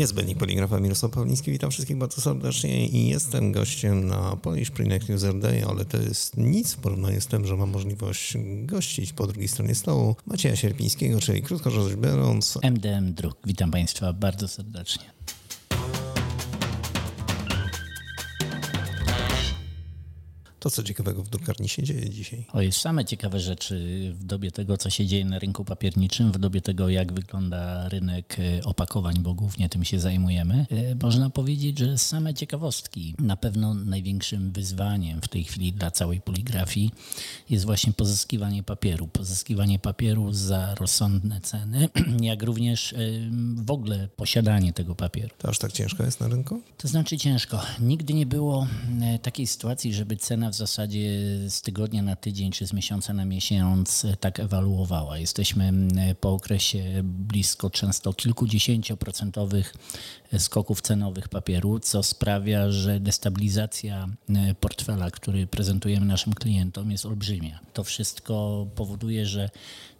Jest Benny Poligrafa Mirosław Pawliński, witam wszystkich bardzo serdecznie i jestem gościem na Polish Print User Day, ale to jest nic w porównaniu z tym, że mam możliwość gościć po drugiej stronie stołu Macieja Sierpińskiego, czyli krótko rzecz biorąc... MDM Druk. Witam Państwa bardzo serdecznie. To, co ciekawego w drukarni się dzieje dzisiaj? O, jest same ciekawe rzeczy w dobie tego, co się dzieje na rynku papierniczym, w dobie tego, jak wygląda rynek e, opakowań, bo głównie tym się zajmujemy. E, można powiedzieć, że same ciekawostki. Na pewno największym wyzwaniem w tej chwili dla całej poligrafii jest właśnie pozyskiwanie papieru. Pozyskiwanie papieru za rozsądne ceny, jak również e, w ogóle posiadanie tego papieru. To aż tak ciężko jest na rynku? To znaczy ciężko. Nigdy nie było takiej sytuacji, żeby cena w zasadzie z tygodnia na tydzień czy z miesiąca na miesiąc tak ewaluowała. Jesteśmy po okresie blisko często kilkudziesięcioprocentowych skoków cenowych papieru, co sprawia, że destabilizacja portfela, który prezentujemy naszym klientom jest olbrzymia. To wszystko powoduje, że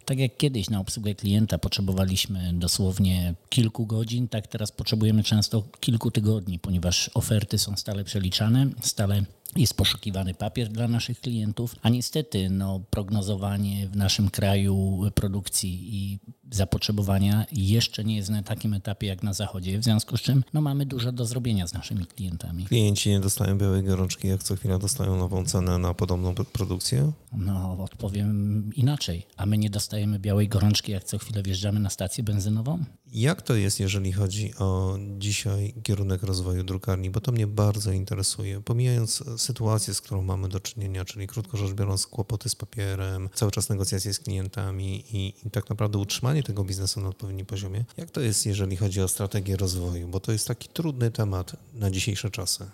tak jak kiedyś na obsługę klienta potrzebowaliśmy dosłownie kilku godzin, tak teraz potrzebujemy często kilku tygodni, ponieważ oferty są stale przeliczane, stale jest poszukiwany papier dla naszych klientów, a niestety no, prognozowanie w naszym kraju produkcji i zapotrzebowania jeszcze nie jest na takim etapie jak na zachodzie, w związku z czym no, mamy dużo do zrobienia z naszymi klientami. Klienci nie dostają białej gorączki, jak co chwila dostają nową cenę na podobną produkcję? No, odpowiem inaczej. A my nie dostajemy białej gorączki, jak co chwilę wjeżdżamy na stację benzynową? Jak to jest, jeżeli chodzi o dzisiaj kierunek rozwoju drukarni? Bo to mnie bardzo interesuje. Pomijając sytuację, z którą mamy do czynienia, czyli krótko rzecz biorąc kłopoty z papierem, cały czas negocjacje z klientami i, i tak naprawdę utrzymanie tego biznesu na odpowiednim poziomie. Jak to jest, jeżeli chodzi o strategię rozwoju? Bo to jest taki trudny temat na dzisiejsze czasy.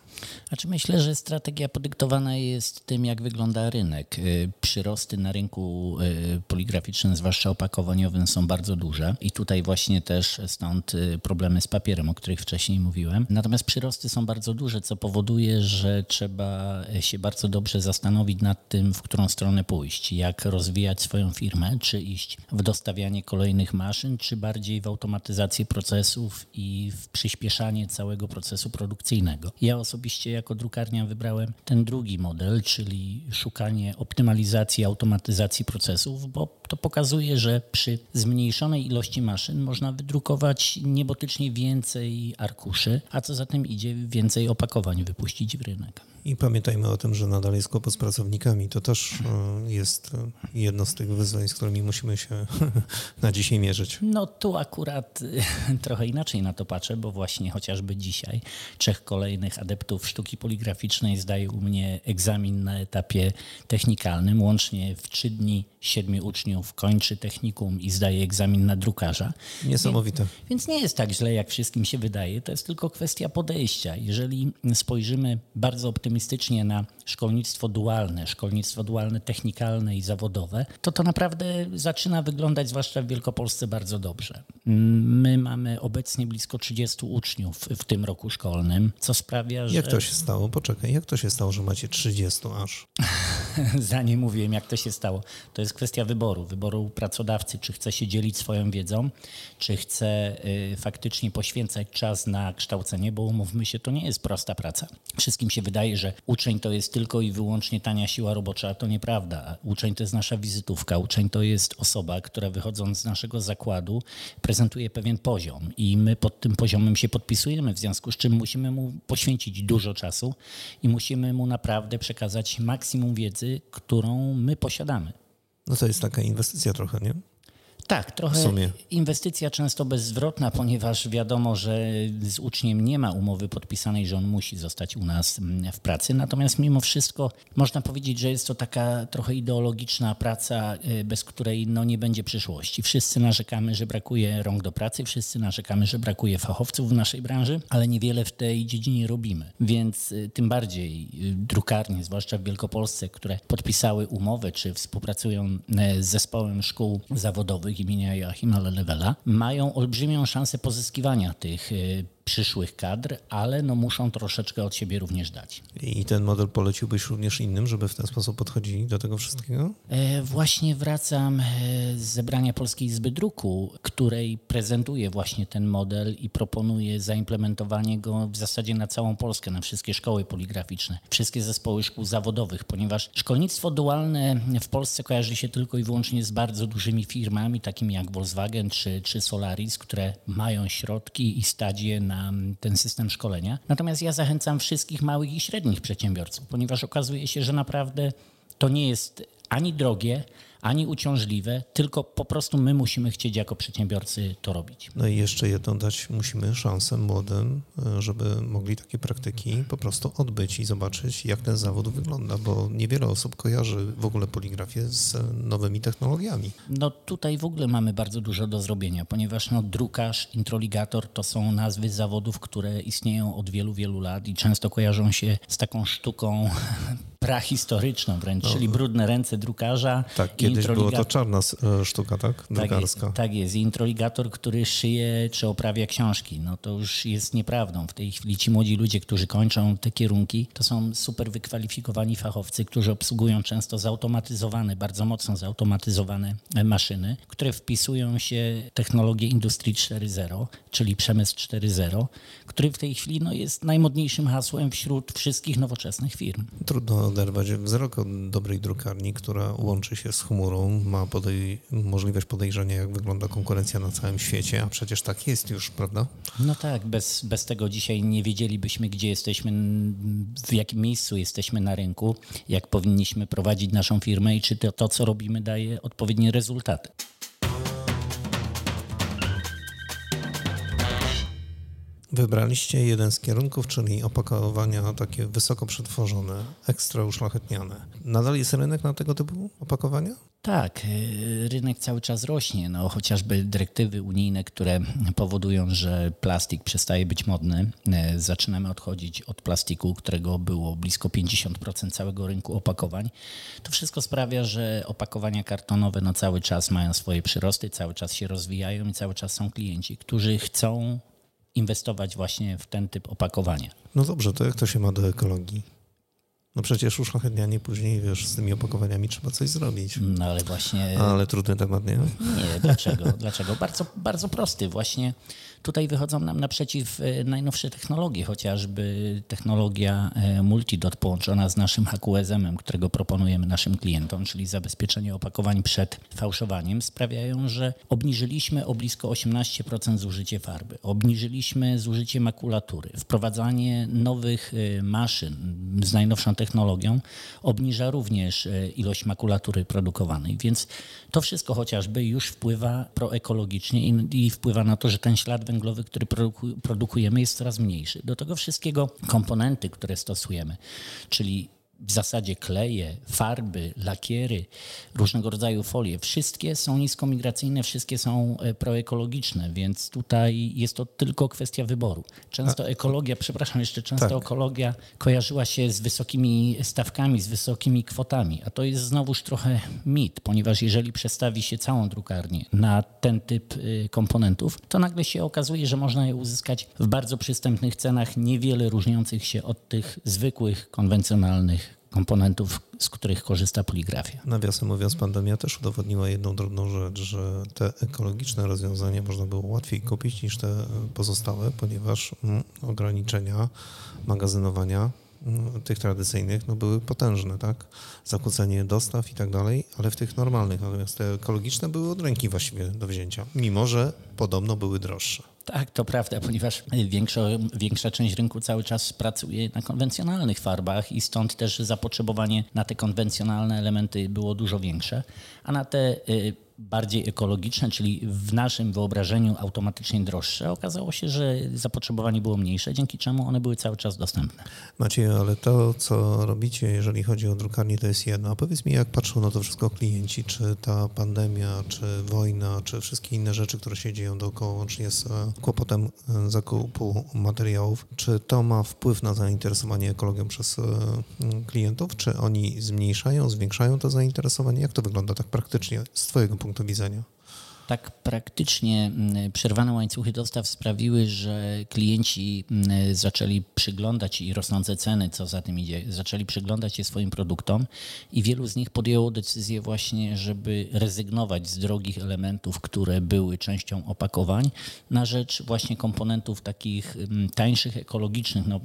Znaczy myślę, że strategia podyktowana jest tym, jak wygląda rynek. Y, przyrosty na rynku y, poligraficznym, zwłaszcza opakowaniowym, są bardzo duże i tutaj właśnie też stąd y, problemy z papierem, o których wcześniej mówiłem. Natomiast przyrosty są bardzo duże, co powoduje, że trzeba się bardzo dobrze zastanowić nad tym, w którą stronę pójść, jak rozwijać swoją firmę, czy iść w dostawianie kolejnych maszyn, czy bardziej w automatyzację procesów i w przyspieszanie całego procesu produkcyjnego. Ja osobiście jako drukarnia wybrałem ten drugi model, czyli szukanie optymalizacji, automatyzacji procesów, bo to pokazuje, że przy zmniejszonej ilości maszyn można wydrukować niebotycznie więcej arkuszy, a co za tym idzie, więcej opakowań wypuścić w rynek. I pamiętajmy o tym, że nadal jest kłopot z pracownikami. To też e, jest e, jedno z tych wyzwań, z którymi musimy się na dzisiaj mierzyć. No tu akurat e, trochę inaczej na to patrzę, bo właśnie chociażby dzisiaj trzech kolejnych adeptów sztuki poligraficznej zdaje u mnie egzamin na etapie technikalnym. Łącznie w trzy dni siedmiu uczniów kończy technikum i zdaje egzamin na drukarza. Niesamowite. Więc, więc nie jest tak źle, jak wszystkim się wydaje. To jest tylko kwestia podejścia. Jeżeli spojrzymy bardzo optymistycznie na szkolnictwo dualne, szkolnictwo dualne technikalne i zawodowe, to to naprawdę zaczyna wyglądać, zwłaszcza w Wielkopolsce, bardzo dobrze. My mamy obecnie blisko 30 uczniów w tym roku szkolnym, co sprawia, że... Jak to się stało? Poczekaj, jak to się stało, że macie 30 aż? Zanim mówiłem, jak to się stało. To jest kwestia wyboru, wyboru pracodawcy, czy chce się dzielić swoją wiedzą, czy chce y, faktycznie poświęcać czas na kształcenie, bo umówmy się, to nie jest prosta praca. Wszystkim się wydaje, że uczeń to jest tylko i wyłącznie tania siła robocza, a to nieprawda. Uczeń to jest nasza wizytówka, uczeń to jest osoba, która wychodząc z naszego zakładu prezentuje pewien poziom i my pod tym poziomem się podpisujemy, w związku z czym musimy mu poświęcić dużo czasu i musimy mu naprawdę przekazać maksimum wiedzy, którą my posiadamy. No to jest taka inwestycja trochę, nie? Tak, trochę inwestycja często bezzwrotna, ponieważ wiadomo, że z uczniem nie ma umowy podpisanej, że on musi zostać u nas mm, w pracy. Natomiast mimo wszystko można powiedzieć, że jest to taka trochę ideologiczna praca, y, bez której no, nie będzie przyszłości. Wszyscy narzekamy, że brakuje rąk do pracy, wszyscy narzekamy, że brakuje fachowców w naszej branży, ale niewiele w tej dziedzinie robimy. Więc y, tym bardziej y, drukarnie, zwłaszcza w Wielkopolsce, które podpisały umowę czy współpracują z zespołem szkół zawodowych, imienia Joachima Lelewela, mają olbrzymią szansę pozyskiwania tych y, przyszłych kadr, ale no muszą troszeczkę od siebie również dać. I ten model poleciłbyś również innym, żeby w ten sposób podchodzili do tego wszystkiego? E, właśnie wracam e, z zebrania Polskiej Izby Druku, której prezentuję właśnie ten model i proponuję zaimplementowanie go w zasadzie na całą Polskę, na wszystkie szkoły poligraficzne, wszystkie zespoły szkół zawodowych, ponieważ szkolnictwo dualne w Polsce kojarzy się tylko i wyłącznie z bardzo dużymi firmami, takimi jak Volkswagen czy, czy Solaris, które mają środki i stadzie na ten system szkolenia. Natomiast ja zachęcam wszystkich małych i średnich przedsiębiorców, ponieważ okazuje się, że naprawdę to nie jest ani drogie, ani uciążliwe, tylko po prostu my musimy chcieć jako przedsiębiorcy to robić. No i jeszcze jedną dać musimy szansę młodym, e, żeby mogli takie praktyki po prostu odbyć i zobaczyć, jak ten zawód wygląda, bo niewiele osób kojarzy w ogóle poligrafię z nowymi technologiami. No tutaj w ogóle mamy bardzo dużo do zrobienia, ponieważ no, drukarz, introligator to są nazwy zawodów, które istnieją od wielu, wielu lat i często kojarzą się z taką sztuką prahistoryczną wręcz, no. czyli brudne ręce drukarza. Tak, kiedyś była to czarna e, sztuka, tak? Drukarska. Tak, tak jest. Introligator, który szyje czy oprawia książki, no to już jest nieprawdą. W tej chwili ci młodzi ludzie, którzy kończą te kierunki, to są super wykwalifikowani fachowcy, którzy obsługują często zautomatyzowane, bardzo mocno zautomatyzowane maszyny, które wpisują się technologię Industrii 4.0, czyli przemysł 4.0, który w tej chwili no, jest najmodniejszym hasłem wśród wszystkich nowoczesnych firm. Trudno oderwać wzrok od dobrej drukarni, która łączy się z chmurą, ma podej możliwość podejrzenia, jak wygląda konkurencja na całym świecie, a przecież tak jest już, prawda? No tak, bez, bez tego dzisiaj nie wiedzielibyśmy, gdzie jesteśmy, w jakim miejscu jesteśmy na rynku, jak powinniśmy prowadzić naszą firmę i czy to, to co robimy, daje odpowiednie rezultaty. Wybraliście jeden z kierunków, czyli opakowania takie wysoko przetworzone, ekstra uszlachetniane. Nadal jest rynek na tego typu opakowania? Tak, y, rynek cały czas rośnie. No, chociażby dyrektywy unijne, które powodują, że plastik przestaje być modny. Y, zaczynamy odchodzić od plastiku, którego było blisko 50% całego rynku opakowań. To wszystko sprawia, że opakowania kartonowe no, cały czas mają swoje przyrosty, cały czas się rozwijają i cały czas są klienci, którzy chcą inwestować właśnie w ten typ opakowania. No dobrze, to jak to się ma do ekologii? No przecież uszlachetnianie później, wiesz, z tymi opakowaniami trzeba coś zrobić. No ale właśnie... Ale trudny temat, nie? Nie, dlaczego? dlaczego? Bardzo, bardzo prosty. Właśnie tutaj wychodzą nam naprzeciw e, najnowsze technologie, chociażby technologia e, multidot połączona z naszym HQSM-em, którego proponujemy naszym klientom, czyli zabezpieczenie opakowań przed fałszowaniem, sprawiają, że obniżyliśmy o blisko 18% zużycie farby, obniżyliśmy zużycie makulatury, wprowadzanie nowych e, maszyn z najnowszą technologią obniża również ilość makulatury produkowanej, więc to wszystko chociażby już wpływa proekologicznie i, i wpływa na to, że ten ślad węglowy, który produkujemy, jest coraz mniejszy. Do tego wszystkiego komponenty, które stosujemy, czyli w zasadzie kleje, farby, lakiery, różnego rodzaju folie, wszystkie są niskomigracyjne, wszystkie są e, proekologiczne, więc tutaj jest to tylko kwestia wyboru. Często ekologia, przepraszam jeszcze, często tak. ekologia kojarzyła się z wysokimi stawkami, z wysokimi kwotami, a to jest znowuż trochę mit, ponieważ jeżeli przestawi się całą drukarnię na ten typ y, komponentów, to nagle się okazuje, że można je uzyskać w bardzo przystępnych cenach, niewiele różniących się od tych zwykłych, konwencjonalnych komponentów, z których korzysta poligrafia. Nawiasem mówiąc, pandemia też udowodniła jedną drobną rzecz, że te ekologiczne rozwiązania można było łatwiej kupić niż te pozostałe, ponieważ mm, ograniczenia magazynowania mm, tych tradycyjnych no, były potężne, tak? Zakłócenie dostaw i tak dalej, ale w tych normalnych, natomiast te ekologiczne były od ręki właściwie do wzięcia, mimo że podobno były droższe. Tak, to prawda, ponieważ większa, większa część rynku cały czas pracuje na konwencjonalnych farbach i stąd też zapotrzebowanie na te konwencjonalne elementy było dużo większe, a na te y, bardziej ekologiczne, czyli w naszym wyobrażeniu automatycznie droższe, okazało się, że zapotrzebowanie było mniejsze, dzięki czemu one były cały czas dostępne. Maciej, ale to, co robicie, jeżeli chodzi o drukarnię, to jest jedno. A powiedz mi, jak patrzą na to wszystko klienci? Czy ta pandemia, czy wojna, czy wszystkie inne rzeczy, które się dzieją dookoła, łącznie z kłopotem e, zakupu materiałów, czy to ma wpływ na zainteresowanie ekologią przez e, klientów? Czy oni zmniejszają, zwiększają to zainteresowanie? Jak to wygląda tak praktycznie z Twojego punktu widzenia? Tak praktycznie mm, przerwane łańcuchy dostaw sprawiły, że klienci mm, zaczęli przyglądać i rosnące ceny, co za tym idzie, zaczęli przyglądać się swoim produktom i wielu z nich podjęło decyzję właśnie, żeby rezygnować z drogich elementów, które były częścią opakowań na rzecz właśnie komponentów takich mm, tańszych, ekologicznych. No,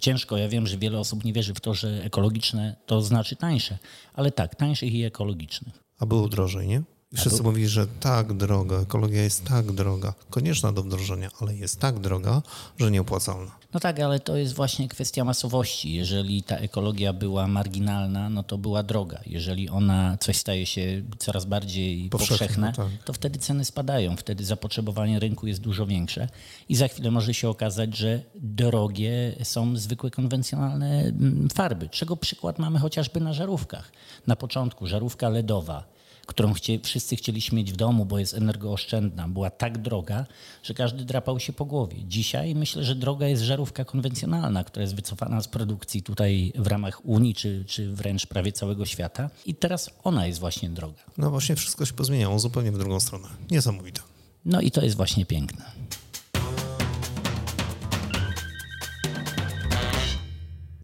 ciężko, ja wiem, że wiele osób nie wierzy w to, że ekologiczne to znaczy tańsze, ale tak, tańszych i ekologicznych. A było drożej, nie? I wszyscy mówili, że tak droga, ekologia jest tak droga, konieczna do wdrożenia, ale jest tak droga, że nieopłacalna. No tak, ale to jest właśnie kwestia masowości. Jeżeli ta ekologia była marginalna, no to była droga. Jeżeli ona coś staje się coraz bardziej Powszechne, powszechne, tak. to wtedy ceny spadają, wtedy zapotrzebowanie rynku jest dużo większe i za chwilę może się okazać, że drogie są zwykłe konwencjonalne mm, farby, czego przykład mamy chociażby na żarówkach. Na początku żarówka LEDowa którą chcie, wszyscy chcieliśmy mieć w domu, bo jest energooszczędna, była tak droga, że każdy drapał się po głowie. Dzisiaj myślę, że droga jest żarówka konwencjonalna, która jest wycofana z produkcji tutaj w ramach Unii, czy, czy wręcz prawie całego świata. I teraz ona jest właśnie droga. No właśnie wszystko się pozmieniało zupełnie w drugą stronę. Niesamowite. No i to jest właśnie piękne.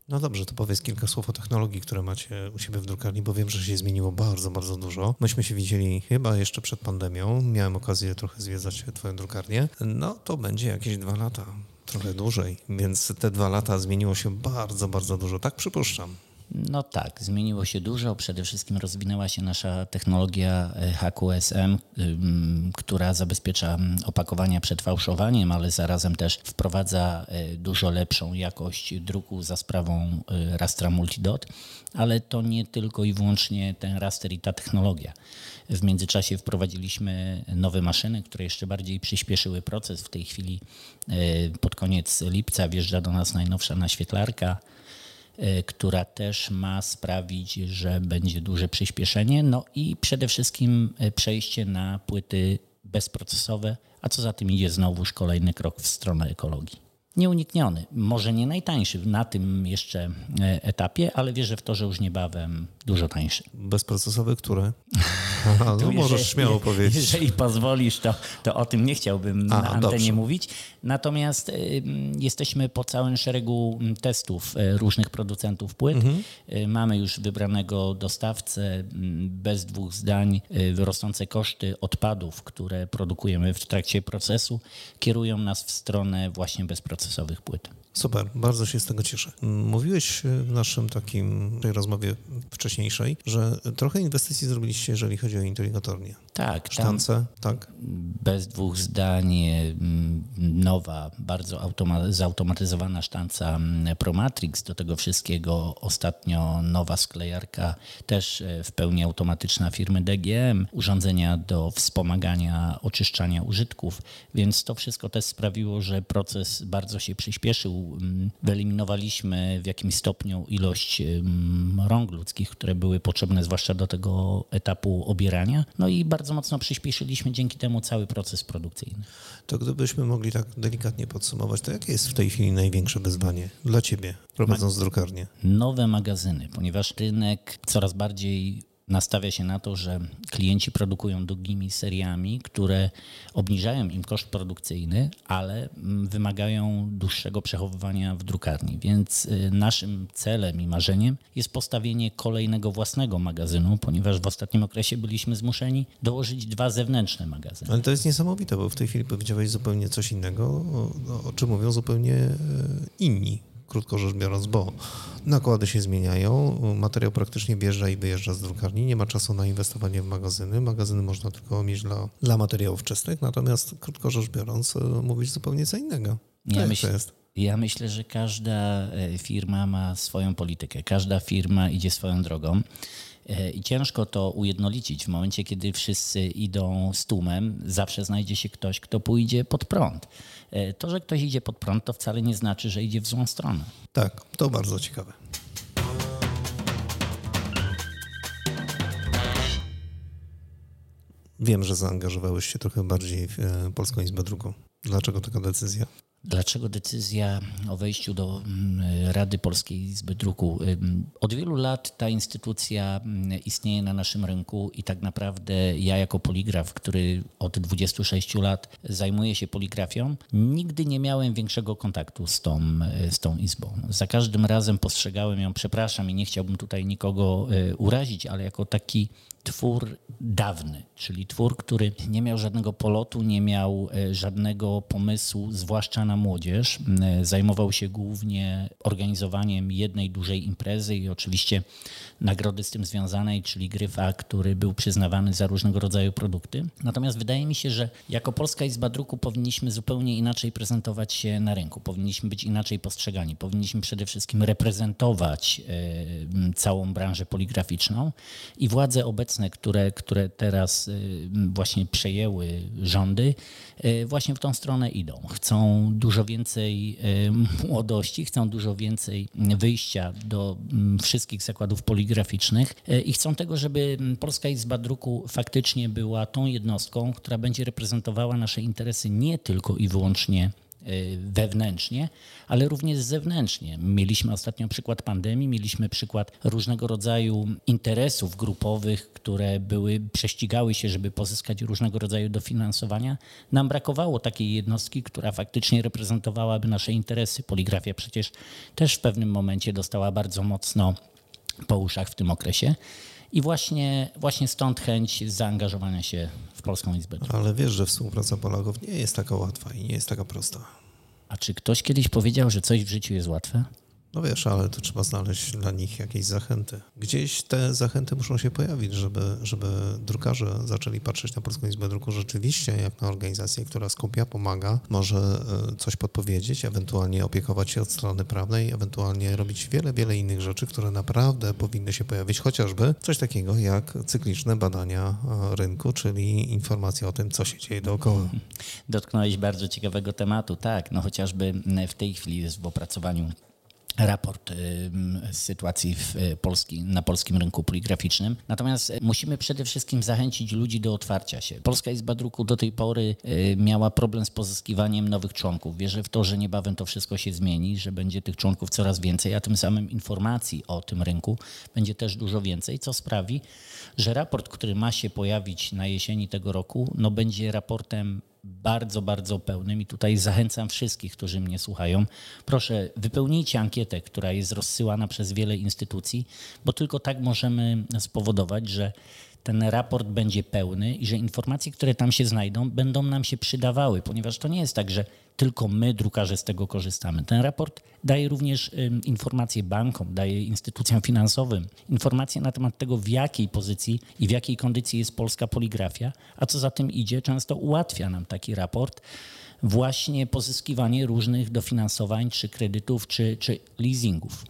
No dobrze, to powiedz kilka słów o technologii, które macie u siebie w drukarni, bo wiem, że się zmieniło bardzo, bardzo dużo. Myśmy się widzieli chyba jeszcze przed pandemią. Miałem okazję trochę zwiedzać twoją drukarnię. No to będzie jakieś dwa lata, trochę dłużej, więc te dwa lata zmieniło się bardzo, bardzo dużo. Tak przypuszczam. No tak, zmieniło się dużo. Przede wszystkim rozwinęła się nasza technologia e, HQSM, która zabezpiecza mm, opakowania przed fałszowaniem, ale zarazem też wprowadza e, dużo lepszą jakość druku za sprawą e, rastra multidot. Ale to nie tylko i wyłącznie ten raster i ta technologia. W międzyczasie wprowadziliśmy nowe maszyny, które jeszcze bardziej przyspieszyły proces. W tej chwili pod koniec lipca wjeżdża do nas najnowsza naświetlarka która też ma sprawić, że będzie duże przyspieszenie. No i przede wszystkim y, przejście na płyty bezprocesowe, a co za tym idzie znowuż kolejny krok w stronę ekologii nieunikniony. Może nie najtańszy na tym jeszcze e, etapie, ale wierzę w to, że już niebawem dużo tańszy. Bezprocesowe które? Aha, no możesz jeżeli, śmiało powiedzieć. Jeżeli pozwolisz, to, to o tym nie chciałbym A, na antenie dobrze. mówić. Natomiast y, jesteśmy po całym szeregu testów y, różnych producentów płyt. Mhm. Y, mamy już wybranego dostawcę, bez dwóch zdań. Rosnące koszty odpadów, które produkujemy w trakcie procesu, kierują nas w stronę właśnie bezprocesowej procesowych płyt. Super, bardzo się z tego cieszę. Mówiłeś w naszym takim tej rozmowie że trochę inwestycji zrobiliście, jeżeli chodzi o inteligatornię. Tak. Sztance, tak? Bez dwóch zdań mm, nowa, bardzo zautomatyzowana sztanca mm, Promatrix. Do tego wszystkiego ostatnio nowa sklejarka, też e, w pełni automatyczna firmy DGM, urządzenia do wspomagania oczyszczania użytków, więc to wszystko też sprawiło, że proces bardzo się przyspieszył Mm, wyeliminowaliśmy w jakimś stopniu ilość rąk ludzkich, które były potrzebne zwłaszcza do tego etapu obierania. No i bardzo mocno przyspieszyliśmy dzięki temu cały proces produkcyjny. To gdybyśmy mogli tak delikatnie podsumować, to jakie jest w tej chwili największe wyzwanie dla Ciebie, prowadząc drukarnię? Nowe magazyny, ponieważ rynek coraz bardziej nastawia się na to, że klienci produkują długimi seriami, które obniżają im koszt produkcyjny, ale mm, wymagają dłuższego przechowywania w drukarni. Więc y, naszym celem i marzeniem jest postawienie kolejnego własnego magazynu, ponieważ w ostatnim okresie byliśmy zmuszeni dołożyć dwa zewnętrzne magazyny. Ale to jest niesamowite, bo w tej chwili powiedziałeś zupełnie coś innego, o, o czym mówią zupełnie e, inni krótko rzecz biorąc, bo nakłady się zmieniają, materiał praktycznie wjeżdża i wyjeżdża z drukarni, nie ma czasu na inwestowanie w magazyny, magazyny można tylko mieć dla, dla materiałów wczesnych, natomiast krótko rzecz biorąc e, mówić zupełnie co innego. Ja, myśl, ja myślę, że każda e, firma ma swoją politykę, każda firma idzie swoją drogą. E, I ciężko to ujednolicić. W momencie, kiedy wszyscy idą z tłumem, zawsze znajdzie się ktoś, kto pójdzie pod prąd. E, to, że ktoś idzie pod prąd, to wcale nie znaczy, że idzie w złą stronę. Tak, to bardzo ciekawe. Wiem, że zaangażowałeś się trochę bardziej w e, Polską Izbę Druku. Dlaczego taka decyzja? Dlaczego decyzja o wejściu do mm, Rady Polskiej Izby Druku? Od wielu lat ta instytucja mm, istnieje na naszym rynku i tak naprawdę ja jako poligraf, który od 26 lat zajmuje się poligrafią, nigdy nie miałem większego kontaktu z tą, z tą izbą. Za każdym razem postrzegałem ją, przepraszam i nie chciałbym tutaj nikogo e, urazić, ale jako taki twór dawny, czyli twór, który nie miał żadnego polotu, nie miał e, żadnego pomysłu, zwłaszcza na młodzież. E, zajmował się głównie organizowaniem jednej dużej imprezy i oczywiście nagrody z tym związanej, czyli gryfa, który był przyznawany za różnego rodzaju produkty. Natomiast wydaje mi się, że jako Polska Izba Druku powinniśmy zupełnie inaczej prezentować się na rynku, powinniśmy być inaczej postrzegani, powinniśmy przede wszystkim reprezentować e, całą branżę poligraficzną i władze obecne, które, które teraz właśnie przejęły rządy, właśnie w tą stronę idą. Chcą dużo więcej młodości, chcą dużo więcej wyjścia do wszystkich zakładów poligraficznych i chcą tego, żeby Polska Izba Druku faktycznie była tą jednostką, która będzie reprezentowała nasze interesy nie tylko i wyłącznie wewnętrznie, ale również zewnętrznie. Mieliśmy ostatnio przykład pandemii, mieliśmy przykład różnego rodzaju interesów grupowych, które były, prześcigały się, żeby pozyskać różnego rodzaju dofinansowania. Nam brakowało takiej jednostki, która faktycznie reprezentowałaby nasze interesy. Poligrafia przecież też w pewnym momencie dostała bardzo mocno po uszach w tym okresie. I właśnie, właśnie stąd chęć zaangażowania się w Polską Izbę. Ale wiesz, że współpraca Polaków nie jest taka łatwa i nie jest taka prosta. A czy ktoś kiedyś powiedział, że coś w życiu jest łatwe? No wiesz, ale to trzeba znaleźć dla nich jakieś zachęty. Gdzieś te zachęty muszą się pojawić, żeby, żeby drukarze zaczęli patrzeć na Polską Izbę Druku rzeczywiście jak na organizację, która skupia, pomaga, może e, coś podpowiedzieć, ewentualnie opiekować się od strony prawnej, ewentualnie robić wiele, wiele innych rzeczy, które naprawdę powinny się pojawić, chociażby coś takiego jak cykliczne badania e, rynku, czyli informacja o tym, co się dzieje dookoła. Dotknąłeś bardzo ciekawego tematu, tak, no chociażby w tej chwili jest w opracowaniu raport sytuacji w e, Polski, na polskim rynku poligraficznym. Natomiast e, musimy przede wszystkim zachęcić ludzi do otwarcia się. Polska Izba Druku do tej pory miała problem z pozyskiwaniem nowych członków. Wierzę w to, że niebawem to wszystko się zmieni, że będzie tych członków coraz więcej, a tym samym informacji o tym rynku będzie też dużo więcej, co sprawi, że raport, który ma się pojawić na jesieni tego roku, no będzie raportem bardzo, bardzo pełnym i tutaj zachęcam wszystkich, którzy mnie słuchają. Proszę, wypełnijcie ankietę, która jest rozsyłana przez wiele instytucji, bo tylko tak możemy spowodować, że ten raport będzie pełny i że informacje, które tam się znajdą, będą nam się przydawały, ponieważ to nie jest tak, że tylko my, drukarze, z tego korzystamy. Ten raport daje również informacje bankom, daje instytucjom finansowym, informacje na temat tego, w jakiej pozycji i w jakiej kondycji jest polska poligrafia, a co za tym idzie, często ułatwia nam taki raport właśnie pozyskiwanie różnych dofinansowań, czy kredytów, czy, czy leasingów.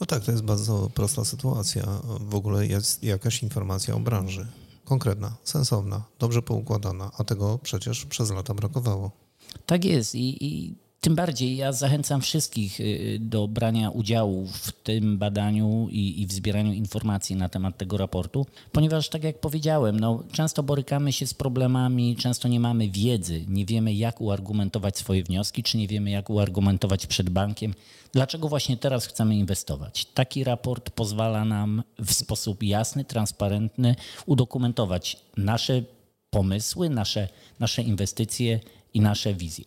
No tak, to jest bardzo prosta sytuacja. W ogóle jest jakaś informacja o branży. Konkretna, sensowna, dobrze poukładana, a tego przecież przez lata brakowało. Tak jest i, i tym bardziej ja zachęcam wszystkich y, do brania udziału w tym badaniu i, i, w zbieraniu informacji na temat tego raportu, ponieważ tak jak powiedziałem, no, często borykamy się z problemami, często nie mamy wiedzy, nie wiemy jak uargumentować swoje wnioski, czy nie wiemy jak uargumentować przed bankiem, dlaczego właśnie teraz chcemy inwestować. Taki raport pozwala nam w sposób jasny, transparentny udokumentować nasze pomysły, nasze, nasze inwestycje i nasze wizje.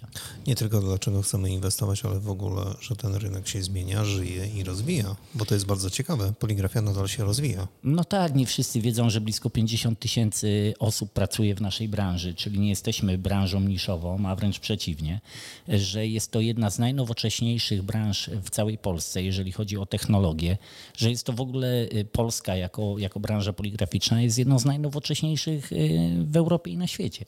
Nie tylko dlaczego chcemy inwestować, ale w ogóle, że ten rynek się zmienia, żyje i rozwija, bo to jest bardzo ciekawe. Poligrafia nadal się rozwija. No tak, nie wszyscy wiedzą, że blisko 50 tysięcy osób pracuje w naszej branży, czyli nie jesteśmy branżą niszową, a wręcz przeciwnie, że jest to jedna z najnowocześniejszych branż w całej Polsce, jeżeli chodzi o technologię, że jest to w ogóle y, Polska jako, jako branża poligraficzna jest jedną z najnowocześniejszych y, w Europie i na świecie.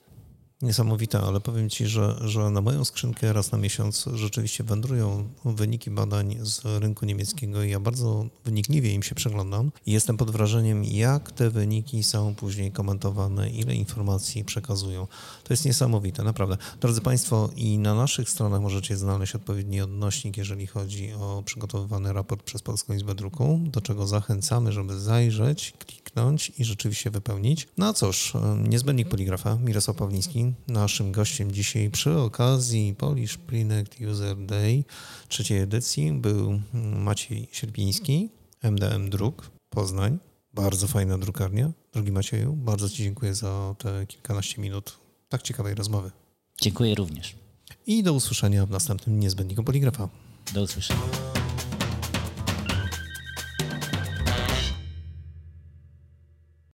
Niesamowite, ale powiem Ci, że, że na moją skrzynkę raz na miesiąc rzeczywiście wędrują wyniki badań z rynku niemieckiego i ja bardzo wynikliwie im się przeglądam i jestem pod wrażeniem, jak te wyniki są później komentowane, ile informacji przekazują. To jest niesamowite, naprawdę. Drodzy Państwo, i na naszych stronach możecie znaleźć odpowiedni odnośnik, jeżeli chodzi o przygotowywany raport przez Polską Izbę Druku, do czego zachęcamy, żeby zajrzeć, kliknąć i rzeczywiście wypełnić. No cóż, niezbędnik poligrafa, Mirosław Pawliński, naszym gościem dzisiaj przy okazji Polish Prinect User Day trzeciej edycji był Maciej Sierpiński, MDM Druk, Poznań. Bardzo fajna drukarnia. Drogi Macieju, bardzo Ci dziękuję za te kilkanaście minut tak ciekawej rozmowy. Dziękuję również. I do usłyszenia w następnym Niezbędniku Poligrafa. Do usłyszenia.